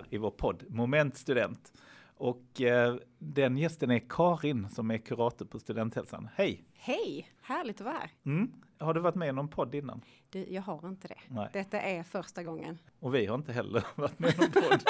här i vår podd, Moment Student. Och eh, den gästen är Karin som är kurator på Studenthälsan. Hej! Hej! Härligt att vara här. Mm. Har du varit med i någon podd innan? Du, jag har inte det. Nej. Detta är första gången. Och vi har inte heller varit med i någon podd.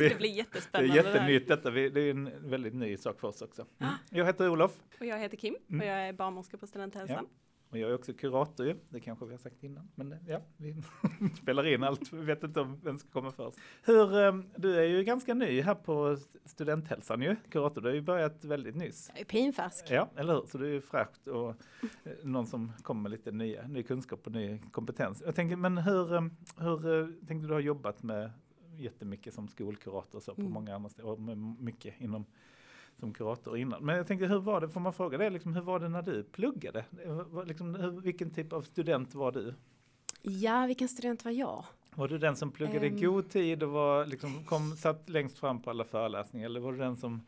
Vi, Det blir det är jättespännande. jättenytt detta. Vi, det är en väldigt ny sak för oss också. Mm. Jag heter Olof. Och jag heter Kim Mm. och jag är barnmorska på Studenthälsan. Och jag är också kurator ju. Det kanske vi har sagt innan. Men ja, vi spelar in allt. Vi vet inte om vem ska komma först. Hur, eh, du är ju ganska ny här på Studenthälsan ju. Kurator, du har ju börjat väldigt nyss. Jag är pinfärsk. Ja, eller hur? Så det är ju fräscht och eh, någon som kommer med lite nya, ny kunskap och ny kompetens. Jag tänker, men hur, eh, hur eh, tänkte du har jobbat med jättemycket som skolkurator och så på Mm. många andra ställen och mycket inom som kurator innan. Men jag tänkte, hur var det, får man fråga det, liksom, hur var det när du pluggade? Liksom, hur, vilken typ av student var du? Ja, vilken student var jag? Var du den som pluggade Ehm. i god tid och var, liksom, kom, satt längst fram på alla föreläsningar? Eller var du den som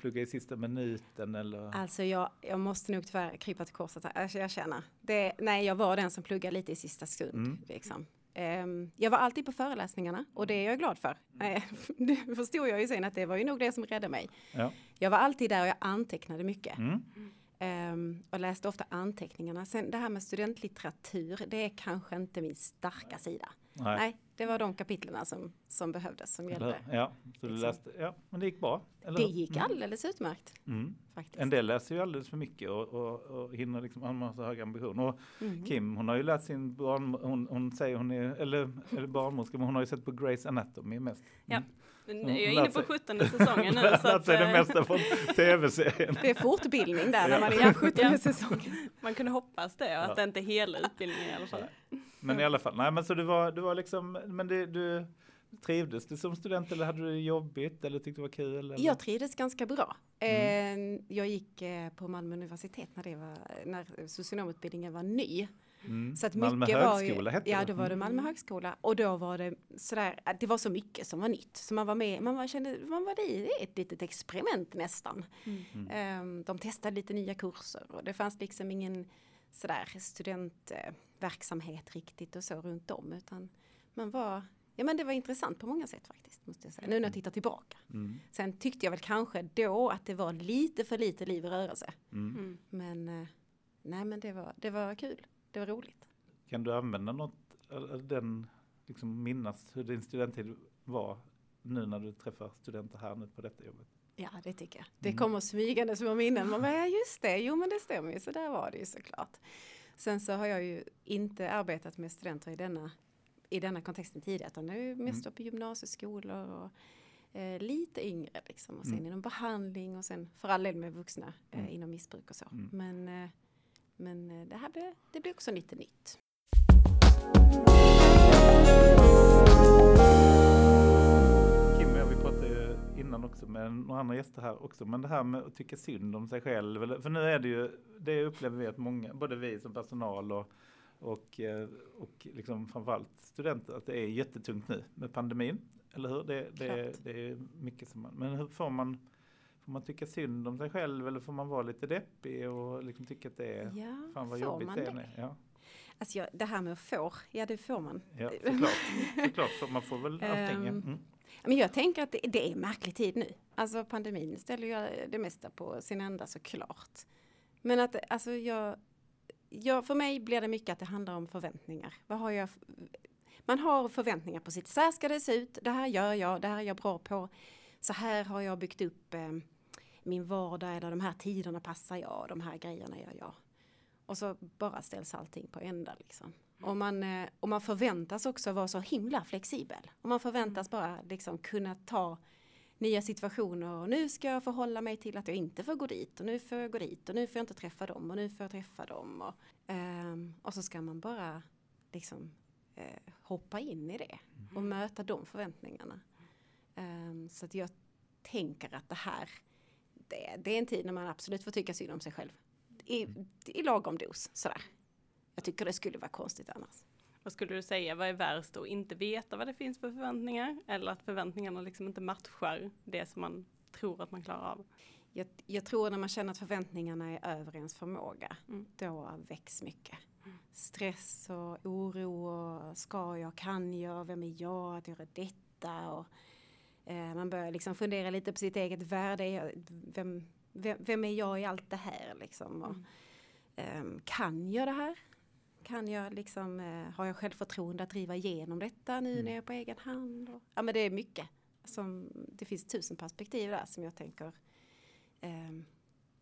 pluggade i sista minuten? Eller? Alltså jag, jag måste nog tyvärr krypa till korset här. Alltså jag känner. Det, nej, jag var den som pluggade lite i sista stund. Mm. Liksom. Ehm, jag var alltid på föreläsningarna och det är jag glad för. Eh, det förstod jag ju sen att det var ju nog det som räddade mig. Ja. Jag var alltid där och jag antecknade mycket. Mm. Ehm, och läste ofta anteckningarna. Sen det här med studentlitteratur, det är kanske inte min starka sida. Nej. Nej, det var de kapitlerna som, som behövdes, som gällde. Ja, så du Liksom. läste, ja, men det gick bra. Eller? Det gick Mm. alldeles utmärkt Mm. faktiskt. En del läser ju alldeles för mycket och, och, och hinner liksom, han har så höga ambitioner. Och Mm. Kim, hon har ju läst sin barn, hon, hon säger hon är, eller, eller barnmorska, men hon har ju sett på Grey's Anatomy mest. Ja. Mm. Jag är inne på sig- 17 säsongen nu. så att, sig det eh, mesta från tv-serien. Det är fortbildning där när man är i 17 Ja. säsongen. Man kunde hoppas det, att det inte är hela utbildningen i alla fall. Men i alla fall, nej men så du var, du var liksom, men det, du trivdes du som student eller hade du det jobbigt eller tyckte det var kul? Eller? Jag trivdes ganska bra. Mm. Eh, Jag gick eh, på Malmö universitet när, det var, när socionomutbildningen var ny. Mm. Så att Malmö mycket var ju, högskola hette Ja, det. då var det Mm. Malmö högskola. Och då var det sådär, det var så mycket som var nytt. Så man var med, man var, kände, man var i ett litet experiment nästan. Mm. Eh, De testade lite nya kurser och det fanns liksom ingen sådär studentverksamhet riktigt och så runt om. Utan man var, ja men det var intressant på många sätt faktiskt, måste jag säga. Nu när jag tittar tillbaka. Mm. Sen tyckte jag väl kanske då att det var lite för lite liv i rörelse. Mm. Mm. Men eh, nej men det var, det var kul, det var roligt. Kan du använda något, den, liksom minnas hur din studenttid var nu när du träffar studenter här nu på detta jobbet? Ja det tycker jag. Det Mm. kommer smygande små minnen. Man bara, ja just det, jo men det stämmer ju, så där var det ju såklart. Sen så har jag ju inte arbetat med studenter i denna, i denna kontexten tidigare, utan det är ju mest Mm. på gymnasieskolor och eh, lite yngre liksom. Och sen Mm. inom behandling och sen för all del med vuxna eh, Mm. inom missbruk och så. Mm. Men, eh, men eh, det här blir, det blir också lite nytt. Kim och jag, vi pratade ju innan också med några andra gäster här också, men det här med att tycka synd om sig själv, för nu är det ju, det upplever vi att många, både vi som personal och, och, eh, och liksom framförallt studenter, att det är jättetungt nu med pandemin, eller hur? Det, det, är, det är mycket som man, men hur får man, får man tycka synd om sig själv eller får man vara lite deppig och liksom tycka att det är, Ja, fan vad jobbigt det är? Ja, Alltså jag, det här med att få, ja det får man. ja såklart, såklart, man får väl allting. Ehm, Mm. Men jag tänker att det, det är märklig tid nu. Alltså pandemin ställer ju det mesta på sin ända såklart. Men att alltså jag, jag, för mig blir det mycket att det handlar om förväntningar. Vad har jag, man har förväntningar på sitt, så här ska det se ut, det här gör jag, det här är jag bra på. Så här har jag byggt upp eh, min vardag eller de här tiderna passar jag, de här grejerna gör jag. Och så bara ställs allting på ända liksom. Och man, eh, och man förväntas också vara så himla flexibel. Och man förväntas bara liksom kunna ta nya situationer. Och nu ska jag förhålla mig till att jag inte får gå dit. Och nu får jag gå dit. Och nu får jag inte träffa dem. Och nu får jag träffa dem. Och, ehm, och så ska man bara liksom eh, hoppa in i det. Och möta de förväntningarna. Ehm, så att jag tänker att det här det, det är en tid när man absolut får tycka synd om sig själv. I, i lagom dos, sådär. Jag tycker det skulle vara konstigt annars. Vad skulle du säga, vad är värst att inte veta vad det finns för förväntningar? Eller att förväntningarna liksom inte matchar det som man tror att man klarar av? Jag, jag tror när man känner att förväntningarna är över ens förmåga, Mm. då väcks mycket. Stress och oro och ska jag, kan jag, vem är jag att göra detta? och man börjar liksom fundera lite på sitt eget värde. Vem, vem, vem är jag i allt det här liksom? Och, eh, kan jag det här? Kan jag liksom, eh, har jag självförtroende att driva igenom detta nu Mm. när jag är på egen hand? Och, ja men det är mycket. Som, det finns tusen perspektiv där som jag tänker eh,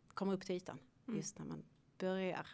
kommer upp till ytan. Mm. Just när man börjar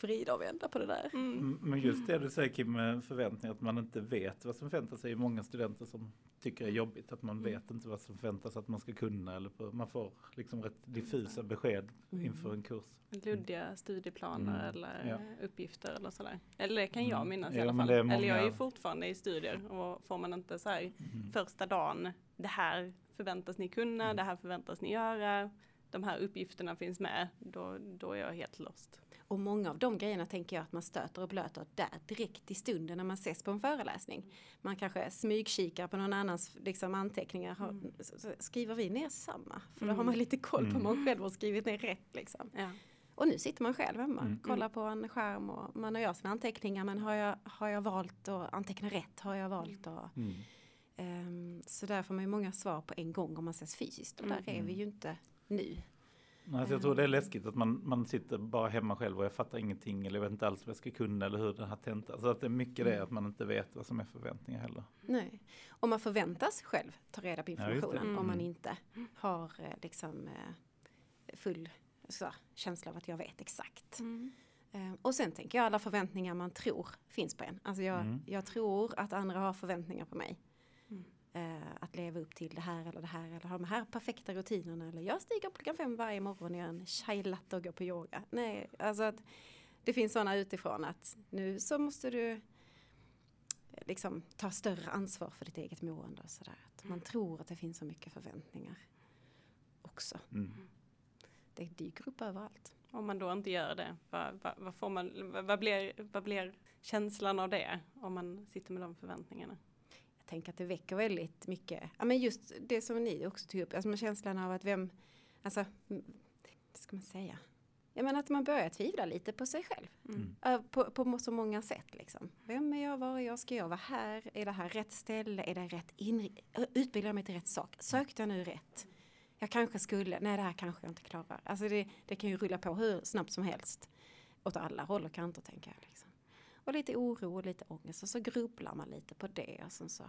vrida och vända på det där. Mm. Mm, Men just det du säger Kim med förväntningar, att man inte vet vad som förväntas sig. Det är många studenter som tycker det är jobbigt att man Mm. vet inte vad som förväntas att man ska kunna. Eller på, man får liksom rätt diffusa besked Mm. inför en kurs. Luddiga studieplaner Mm. eller Ja. uppgifter eller sådär. Eller det kan jag Mm. minnas i alla fall. är Eller jag är ju många- fortfarande i studier och får man inte så här Mm. första dagen, det här förväntas ni kunna, Mm. det här förväntas ni göra, de här uppgifterna finns med, då, då är jag helt lost. Och många av de grejerna tänker jag att man stöter och blöter där direkt i stunden när man ses på en föreläsning. Man kanske smygkikar på någon annans liksom, anteckningar. Mm. skriver vi ner samma? För då Mm. har man lite koll på om Mm. man själv har skrivit ner rätt. Liksom. Ja. Och nu sitter man själv hemma, Mm. kollar på en skärm och man gör sina anteckningar. Men har jag, har jag valt att anteckna rätt? Har jag valt att... Mm. ehm, så där får man ju många svar på en gång om man ses fysiskt. Och där är vi ju inte nu. Nej, så jag tror det är läskigt att man, man sitter bara hemma själv och jag fattar ingenting eller jag vet inte alls vad jag ska kunna eller hur den här tentan. Så att det är mycket det att man inte vet vad som är förväntningar heller. Nej. Och man förväntas själv ta reda på Ja, informationen om man Mm. inte har eh, liksom eh, full så, känsla av att jag vet exakt. Mm. Eh, och sen tänker jag alla förväntningar man tror finns på en. Alltså jag, Mm. jag tror att andra har förväntningar på mig. Eh, att leva upp till det här eller det här eller ha de här perfekta rutinerna eller jag stiger upp klockan fem varje morgon och gör en chai latte och går på yoga. Nej, alltså att det finns sådana utifrån att nu så måste du eh, liksom ta större ansvar för ditt eget mående och sådär. Att man tror att det finns så mycket förväntningar också. Mm. Det dyker upp överallt. Om man då inte gör det, vad, vad, vad, får man, vad, blir, vad blir känslan av det om man sitter med de förväntningarna? Tänker att det väcker väldigt mycket, ja men just det som ni också tog upp, alltså med känslan av att vem, alltså, mm, vad ska man säga? Jag menar att man börjar tvivla lite på sig själv. Mm. Ö, På, på så många sätt liksom. Vem är jag, var är jag, ska jag vara här? Är det här rätt ställe? Är det rätt inriktning? Utbildar jag mig till rätt sak? Sökte jag nu rätt? Jag kanske skulle, nej det här kanske jag inte klarar. Alltså det, det kan ju rulla på hur snabbt som helst. Åt alla håll och kanter tänker jag. Liksom. Och lite oro och lite ångest och så grubblar man lite på det. Och sen så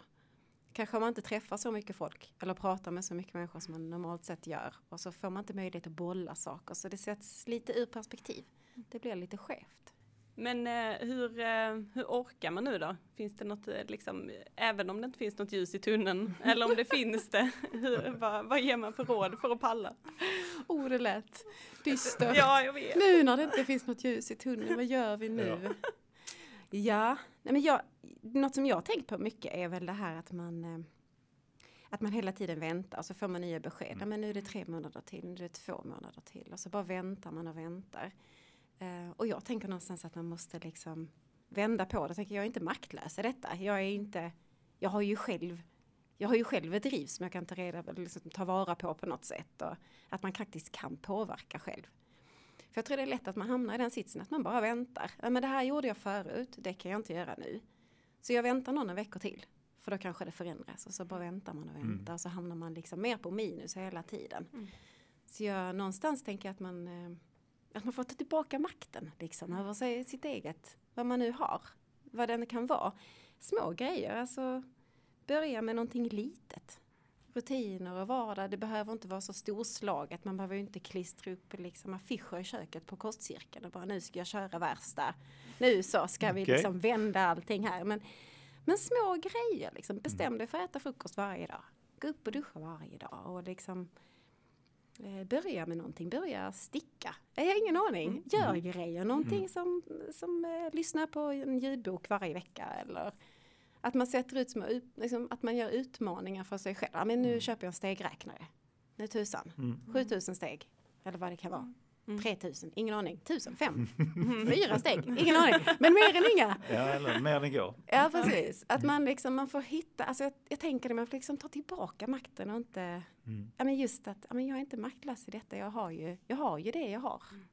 kanske man inte träffar så mycket folk eller pratar med så mycket människor som man normalt sett gör. Och så får man inte möjlighet att bolla saker så det sätts lite ur perspektiv. Det blir lite skevt. Men eh, hur, eh, hur orkar man nu då? Finns det något, eh, liksom, även om det inte finns något ljus i tunneln, eller om det finns det, hur, vad, vad ger man för råd för att palla? Oh, det lät dystert. Ja, jag vet. Nu när det inte finns något ljus i tunneln, vad gör vi nu? Ja, nej men jag, något som jag tänkt på mycket är väl det här att man eh, att man hela tiden väntar och så får man nya besked. Ja, men nu är det tre månader till, nu är det två månader till och så bara väntar man och väntar. Eh, och jag tänker någonstans att man måste liksom vända på det. Tänker jag är inte maktlös i detta. Jag är inte, jag har ju själv jag har ju själv ett driv som jag kan ta, reda, liksom, ta vara på på något sätt. Och att man faktiskt kan påverka själv. För jag tror det är lätt att man hamnar i den sitsen att man bara väntar. Ja, men det här gjorde jag förut, det kan jag inte göra nu. Så jag väntar några veckor till. För då kanske det förändras och så bara väntar man och väntar Mm. och så hamnar man liksom mer på minus hela tiden. Mm. Så jag någonstans tänker att man, eh, att man får ta tillbaka makten liksom över sig, sitt eget, vad man nu har. Vad den kan vara. Små grejer, alltså börja med någonting litet. Rutiner och vardag, det behöver inte vara så storslaget. Man behöver inte klistra upp liksom affischer i köket på kostcirkeln och bara nu ska jag köra värsta. Nu så ska vi Okej. liksom vända allting här. Men, men små grejer, liksom. bestäm dig för att äta frukost varje dag. Gå upp och duscha varje dag och liksom eh, börja med någonting, börja sticka. Jag har ingen aning, gör grejer, någonting Mm. som, som eh, lyssnar på en ljudbok varje vecka eller att man sätter ut små, ut- liksom, att man gör utmaningar för sig själv. Ja, men nu Mm. köper jag en stegräknare. Nu tusan, Mm. 7000 steg. Eller vad det kan vara. Mm. 3000, ingen aning. 1000, fem, fyra steg, ingen aning. Men mer än inga. Ja, eller mer än igår. Ja, precis. Att man liksom, man får hitta, alltså jag, jag tänker det, man får liksom ta tillbaka makten och inte, Mm. ja men just att, ja men jag är inte maktlös i detta, jag har ju, jag har ju det jag har. Mm.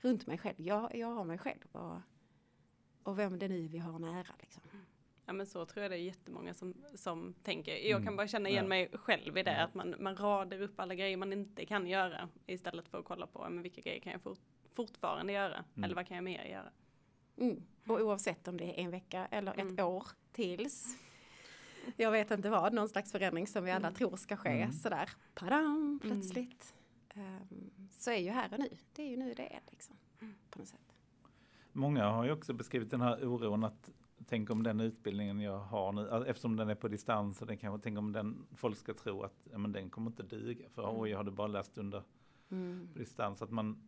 Runt mig själv, jag, jag har mig själv och, och vem det nu vi har nära liksom. Ja men så tror jag det är jättemånga som, som tänker. Jag kan Mm. bara känna igen Ja. mig själv i det, att man, man radar upp alla grejer man inte kan göra istället för att kolla på men vilka grejer kan jag fort, fortfarande göra Mm. eller vad kan jag mer göra. Mm. Och oavsett om det är en vecka eller ett Mm. år tills jag vet inte vad, någon slags förändring som vi alla Mm. tror ska ske Mm. sådär, padam, plötsligt. Ehm, så är ju här och nu, det är ju nu det är liksom. På något sätt. Många har ju också beskrivit den här oron att tänk om den utbildningen jag har nu, alltså, eftersom den är på distans och den kanske, tänk om den, folk ska tro att ja, men den kommer inte duga för Mm. oj, jag hade bara läst under Mm. distans. Att man,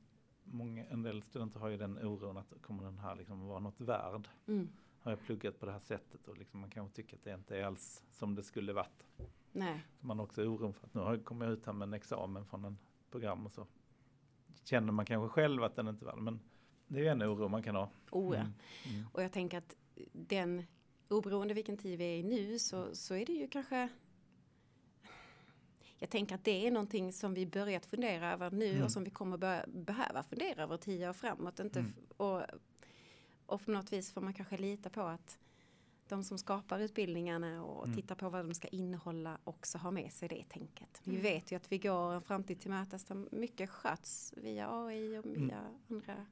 många, en del studenter har ju den oron att kommer den här liksom vara något värd? Mm. Har jag pluggat på det här sättet och liksom man kanske tycker att det inte är alls som det skulle varit. Nej. Man har också oron för att nu har jag kommit ut här med en examen från en program och så känner man kanske själv att den inte är värd. Men det är en oro man kan ha. Oh, ja. Mm. Mm. Och jag tänker att den, oberoende vilken tid vi är i nu, så, så är det ju kanske jag tänker att det är någonting som vi börjat fundera över nu Mm. och som vi kommer bör, behöva fundera över tio år framåt. Inte Mm. och, och på något vis får man kanske lita på att de som skapar utbildningarna och Mm. tittar på vad de ska innehålla också har med sig det tänket. Vi Mm. vet ju att vi går en framtid till mötes där mycket sköts via AI och Mm. via andra.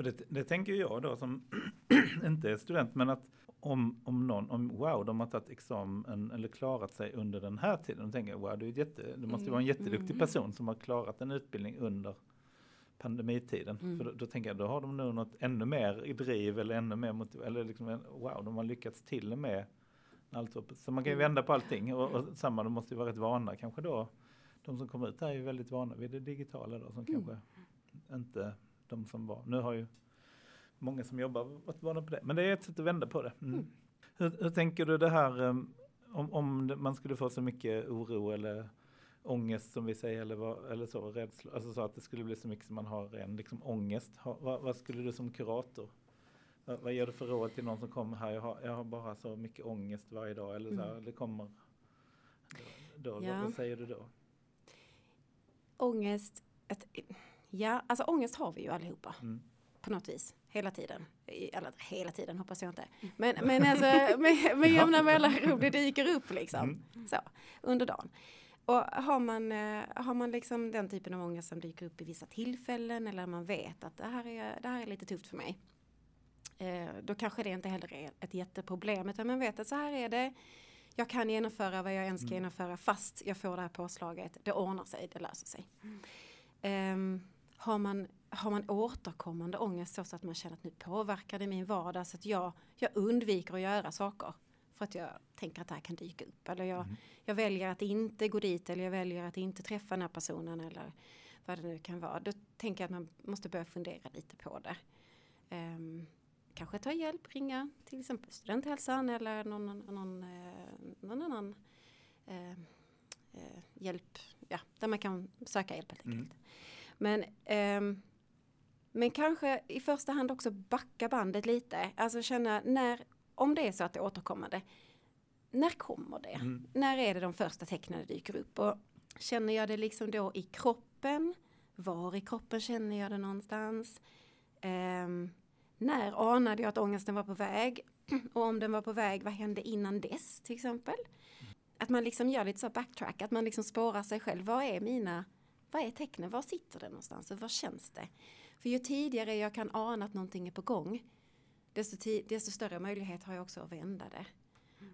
För det, det tänker jag då som inte är student, men att om, om någon, om wow, de har tagit examen eller klarat sig under den här tiden, då tänker jag wow, det, är jätte, det måste vara en jätteduktig Mm. person som har klarat en utbildning under pandemitiden. Mm. För då, då tänker jag, då har de nog något ännu mer i driv eller ännu mer motiv, eller liksom, wow, de har lyckats till och med allt upp. Så man kan ju Mm. vända på allting och, och samma, de måste ju vara rätt vana kanske då. De som kommer ut här är ju väldigt vana vid det digitala då, som Mm. kanske inte de som var. Nu har ju många som jobbar varit vana på det. Men det är ett sätt att vända på det. Mm. Mm. Hur, hur tänker du det här um, om, om man skulle få så mycket oro eller ångest som vi säger eller, vad, eller så, rädsla, alltså så att det skulle bli så mycket som man har ren liksom, ångest. Ha, vad, vad skulle du som kurator, vad, vad ger du för råd till någon som kommer här, jag har, jag har bara så mycket ångest varje dag eller så här, Mm. det kommer, då, då, Ja. vad, säger du då? Ångest, ett, ja alltså ångest har vi ju allihopa Mm. på något vis. Hela tiden. Eller hela tiden hoppas jag inte. Men, men alltså med, med jämna mellanrum det dyker upp liksom. Mm. Så, under dagen. Och har man, eh, har man liksom den typen av ångest som dyker upp i vissa tillfällen eller man vet att det här är, det här är lite tufft för mig. Eh, då kanske det inte heller är ett jätteproblem utan man vet att så här är det. Jag kan genomföra vad jag än ska Mm. genomföra fast jag får det här påslaget. Det ordnar sig, det löser sig. Ehm, har, man, har man återkommande ångest så att man känner att nu påverkar det min vardag så att jag, jag undviker att göra saker för att jag tänker att det här kan dyka upp. Eller jag, Mm. jag väljer att inte gå dit eller jag väljer att inte träffa den här personen eller vad det nu kan vara. Då tänker jag att man måste börja fundera lite på det. Ehm, kanske ta hjälp, ringa till exempel studenthälsan eller någon, någon, eh, någon annan eh, eh, hjälp, ja, där man kan söka hjälp helt enkelt. Mm. Men, ehm, men kanske i första hand också backa bandet lite. Alltså känna när, om det är så att det är återkommande, när kommer det? Mm. När är det de första tecknen dyker upp? Och känner jag det liksom då i kroppen? Var i kroppen känner jag det någonstans? Ehm, när anade jag att ångesten var på väg? Och om den var på väg, vad hände innan dess till exempel? Att man liksom gör lite så backtrack, att man liksom spårar sig själv. Vad är mina, vad är tecknen? Var sitter det någonstans? Och vad känns det? För ju tidigare jag kan ana att någonting är på gång, desto, desto större möjlighet har jag också att vända det.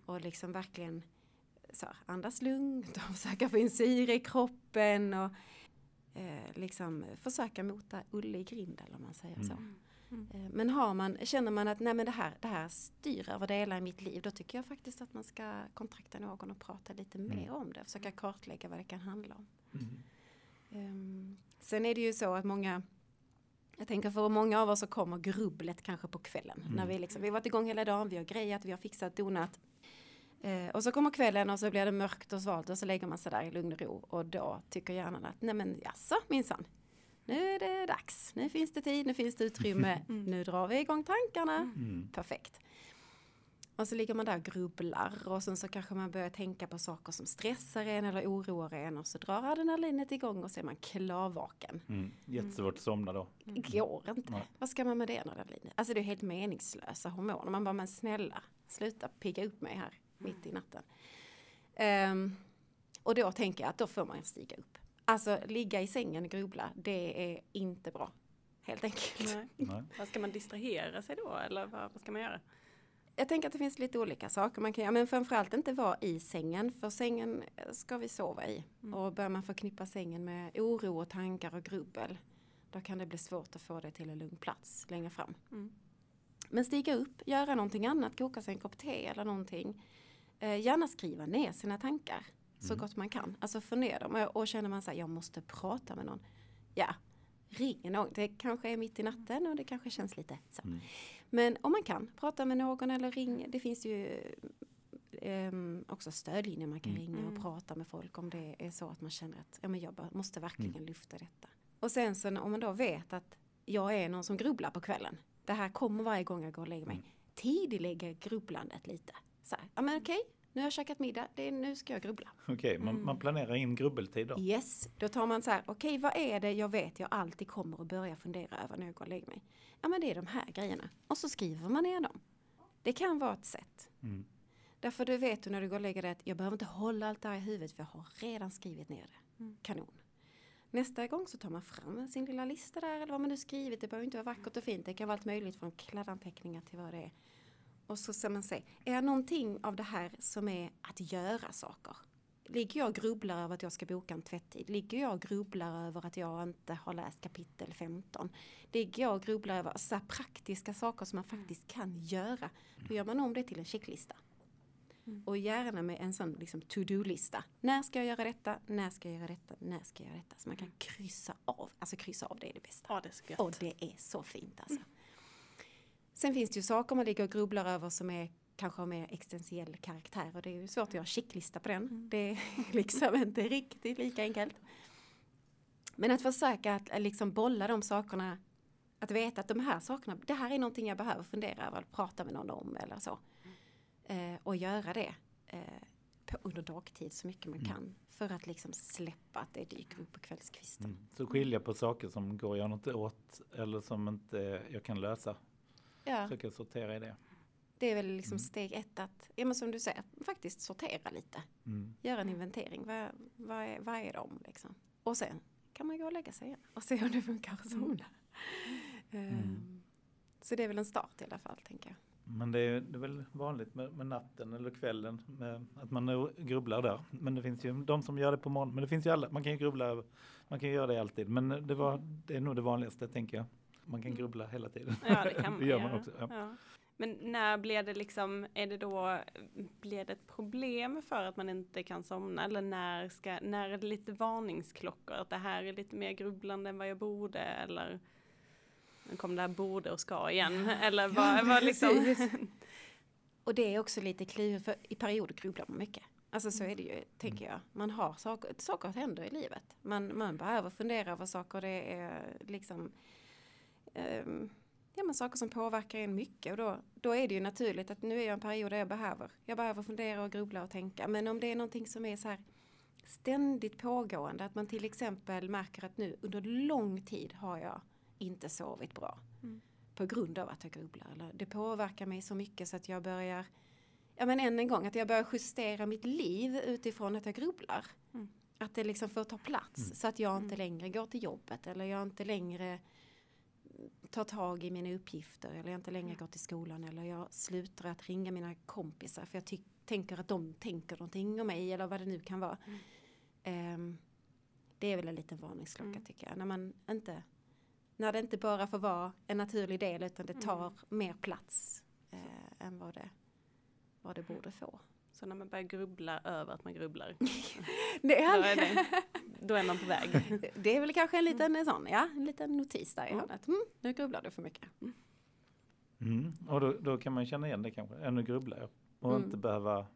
Och liksom verkligen så, andas lugnt och försöka få in syre i kroppen och eh, liksom försöka mota Ulle i grind eller om man säger så. Mm. Mm. Eh, Men har man, känner man att nej men det här, det här styr över delar i mitt liv, då tycker jag faktiskt att man ska kontakta någon och prata lite Mm. mer om det, försöka kartlägga vad det kan handla om. Ehm, sen är det ju så att många jag tänker för många av oss så kommer grubblet kanske på kvällen. Mm. När vi, liksom, vi har varit igång hela dagen, vi har grejat, vi har fixat, donat. Eh, och så kommer kvällen och så blir det mörkt och svalt och så lägger man sig där i lugn och ro. Och då tycker hjärnan att nej men jaså minsann. Nu är det dags, nu finns det tid, nu finns det utrymme, Mm. nu drar vi igång tankarna. Mm. Perfekt. Och så ligger man där och grubblar och sen så kanske man börjar tänka på saker som stressar en eller oroar en och så drar adrenalinet igång och så är man klarvaken. Mm. Jättesvårt att somna då. Det går inte. Nej. Vad ska man med det adrenalinet? Alltså det är helt meningslösa hormoner. Man bara, men snälla, sluta pigga upp mig här mitt i natten. Ehm, och då tänker jag att då får man stiga upp. Alltså ligga i sängen och grubbla, det är inte bra. Helt enkelt. Nej. Nej. Vad ska man distrahera sig då eller vad, vad ska man göra? Jag tänker att det finns lite olika saker man kan göra, men framförallt inte vara i sängen, för sängen ska vi sova i. Och börjar man förknippa sängen med oro och tankar och grubbel, då kan det bli svårt att få det till en lugn plats längre fram. Mm. Men stiga upp, göra någonting annat, koka sig en kopp te eller någonting. Eh, gärna skriva ner sina tankar så Mm. gott man kan. Alltså få ner dem och, och känner man så här, jag måste prata med någon. Ja, ring någon. Det kanske är mitt i natten och det kanske känns lite så. Mm. Men om man kan, prata med någon eller ring. Det finns ju ehm, också stödlinjer man kan Mm. ringa och Mm. prata med folk om det är så att man känner att ja, men jag bara måste verkligen Mm. lyfta detta. Och sen så om man då vet att jag är någon som grubblar på kvällen. Det här kommer varje gång jag går och lägger mig. Mm. Tidilägger grubblandet lite. Så här, ja men okej, nu har jag käkat middag, det är, nu ska jag grubbla. Okej, man, Mm. man planerar in grubbeltid då. Yes, då tar man så här, okej vad är det jag vet jag alltid kommer att börja fundera över när jag går och lägger mig? Ja men det är de här grejerna. Och så skriver man ner dem. Det kan vara ett sätt. Mm. Därför du vet du när du går och lägger dig att jag behöver inte hålla allt det här i huvudet för jag har redan skrivit ner det. Mm. Kanon. Nästa gång så tar man fram sin lilla lista där eller vad man nu skrivit. Det behöver inte vara vackert och fint. Det kan vara allt möjligt från kladdanteckningar till vad det är. Och så ska man se, är det någonting av det här som är att göra saker? Ligger jag och grubblar över att jag ska boka en tvätttid? Ligger jag och grubblar över att jag inte har läst kapitel 15? Ligger jag och grubblar över så praktiska saker som man faktiskt kan göra? Då gör man om det till en checklista. Mm. Och gärna med en sån liksom to-do-lista. När ska jag göra detta? När ska jag göra detta? När ska jag göra detta? Så man kan kryssa av. Alltså kryssa av det är det bästa. Ja, det är så. Och det är så fint alltså. Sen finns det ju saker man ligger och grubblar över som är kanske har mer existentiell karaktär och det är ju svårt att göra checklista på den. Mm. Det är liksom inte riktigt lika enkelt. Men att försöka att eh, liksom bolla de sakerna, att veta att de här sakerna, det här är någonting jag behöver fundera över, prata med någon om eller så. Eh, och göra det eh, på, under dagtid så mycket man Mm. kan för att liksom släppa att det dyker upp på kvällskvisten. Mm. Så skilja på saker som går jag något åt eller som inte jag kan lösa. Ja. Försöka sortera i det. Det är väl liksom Mm. steg ett att, ja men som du säger, faktiskt sortera lite. Mm. Göra en inventering. Vad, vad, är, vad är de liksom? Och sen kan man gå och lägga sig igen och se om det funkar att somna. Ehm, Så det är väl en start i alla fall, tänker jag. Men det är, det är väl vanligt med, med natten eller kvällen med, att man grubblar där. Men det finns ju de som gör det på morgonen. Men det finns ju alla, man kan ju grubbla, över- man kan ju göra det alltid. Men det, var, det är nog det vanligaste tänker jag. Man kan grubbla hela tiden. Ja, det kan man gör man också. Ja. Ja. Men när blir det liksom, är det då, blir det ett problem för att man inte kan somna? Eller när, ska, när är det lite varningsklockor? Att det här är lite mer grubblande än vad jag borde? Eller nu kom det här borde och ska igen. Eller vad, vad liksom? Och det är också lite klurigt, för i perioder grubblar man mycket. Alltså så är det ju, tänker jag. Man har saker, saker händer i livet. Man, man behöver fundera över saker. Det är liksom ja, men saker som påverkar en mycket. Och då, då är det ju naturligt att nu är jag en period där jag behöver. Jag behöver fundera och grubbla och tänka. Men om det är någonting som är så här ständigt pågående. Att man till exempel märker att nu under lång tid har jag inte sovit bra. Mm. På grund av att jag grubblar. Eller det påverkar mig så mycket så att jag börjar Ja men än en gång att jag börjar justera mitt liv utifrån att jag grubblar. Mm. Att det liksom får ta plats Mm. så att jag inte Mm. längre går till jobbet eller jag inte längre tar tag i mina uppgifter eller jag inte längre går till skolan eller jag slutar att ringa mina kompisar för jag tänker att de tänker någonting om mig eller vad det nu kan vara. Mm. Ehm, det är väl en liten varningsklocka Mm. tycker jag. När man inte när det inte bara får vara en naturlig del utan det tar Mm. mer plats eh, än vad det, vad det borde få. Så när man börjar grubbla över att man grubblar, Det då är, det, då är man på väg. Det är väl kanske en liten sån, ja, en liten notis där i Mm. hörnet. Mm, nu grubblar du för mycket. Mm. Och då, då kan man känna igen det kanske. Ännu grubblar jag. Och Mm. inte behöva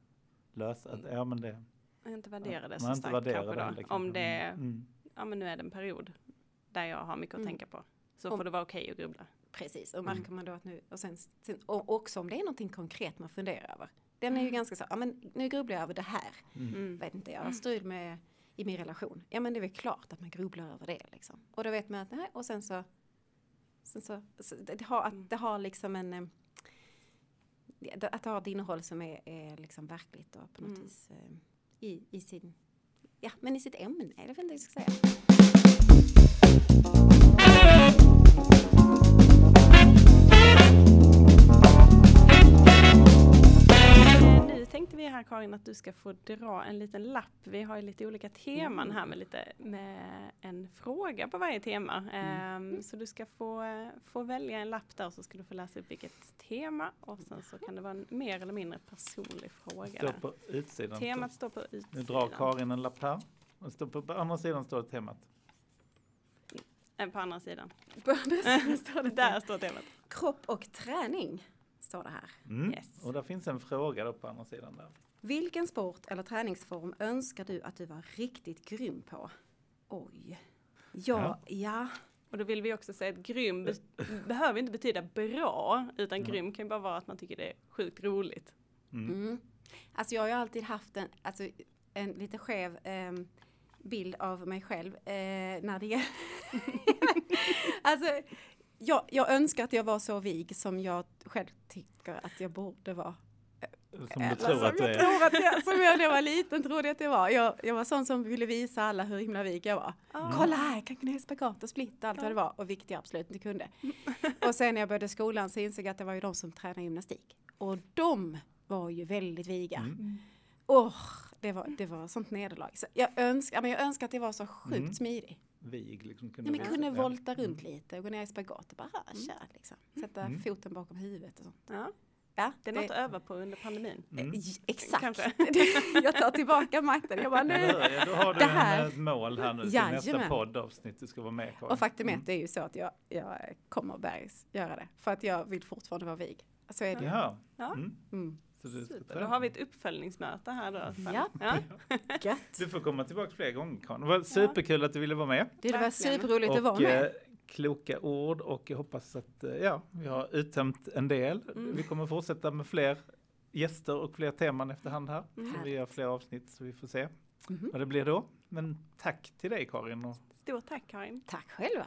lösa att, ja men det. Inte värdera det man så inte starkt kanske det då. heller kanske. Om det, Mm. ja men nu är det en period där jag har mycket att Mm. tänka på. Så Om- får det vara okej att grubbla. Precis, och märker man då att nu, och sen, sen och också om det är någonting konkret man funderar över. Den är ju ganska så, ja men nu grubblar jag över det här. Mm. Vet inte, jag har strul med i min relation. Ja men det är väl klart att man grubblar över det liksom. Och då vet man att nej, och sen så, sen så, så det, har, att det har liksom en att det har ett innehåll som är, är liksom verkligt och på något Mm. vis eh, i, i sin, ja men i sitt ämne, inte vad jag ska säga. Vi här Karin att du ska få dra en liten lapp. Vi har ju lite olika teman här med, lite, med en fråga på varje tema. Ehm, så du ska få, få välja en lapp där så ska du få läsa upp vilket tema och sen så kan det vara en mer eller mindre personlig fråga. Står på utsidan. Temat står på Nu utsidan. drar Karin en lapp här. Och står på, på andra sidan står temat. Eh, På andra sidan. På andra sidan står det Där står temat. Kropp och träning står det här. Mm. Yes. Och där finns en fråga då på andra sidan där. Vilken sport eller träningsform önskar du att du var riktigt grym på? Oj. Ja, ja. Och då vill vi också säga att grym be- behöver inte betyda bra, utan grym kan ju bara vara att man tycker det är sjukt roligt. Mm. Alltså jag har ju alltid haft en, alltså, en lite skev ehm, bild av mig själv eh, när det gäller... alltså, jag, jag önskar att jag var så vig som jag själv tycker att jag borde vara. Som du tror som att du jag är. tror att jag, som jag när jag var liten trodde att jag var. Jag, jag var sån som ville visa alla hur himla vig jag var. Ah. Kolla här, jag kan kunna göra spagat och split och allt vad det var. Och vilket jag absolut inte kunde. och sen när jag började skolan så insåg jag att det var ju de som tränade gymnastik. Och de var ju väldigt viga. Mm. Åh, det, var, det var sånt nederlag. Så jag, önskar, men jag önskar att jag var så sjukt Mm. smidig. Vig liksom Ja, kunde men vara. kunde Ja. volta runt lite och gå ner i spagat och bara ah, tja, liksom. Sätta Mm. foten bakom huvudet och sånt. Ja, Ja, det är något att öva på under pandemin. Mm. Eh, Exakt. Kanske. jag tar tillbaka makten. Jag bara, nu. Ja, Då har du Det här- ett mål här nu till Jajamän. nästa poddavsnitt. Du ska vara med Karin. Och faktum är Mm. att det är ju så att jag, jag kommer bergs göra det. För att jag vill fortfarande vara vig. Så är det. Jaha. Ja. Mm. Mm. Super, då har vi ett uppföljningsmöte här då. sen. Ja. Gött. du får komma tillbaka fler gånger Karin. Det var superkul att du ville vara med. Det, var superroligt att vara Och med. eh, kloka ord och jag hoppas att eh, ja, vi har uttömt en del. Mm. Vi kommer fortsätta med fler gäster och fler teman efterhand här. Mm. Så vi gör fler avsnitt så vi får se Mhm. vad det blir då. Men tack till dig Karin. Och Stort tack Karin. Tack själva.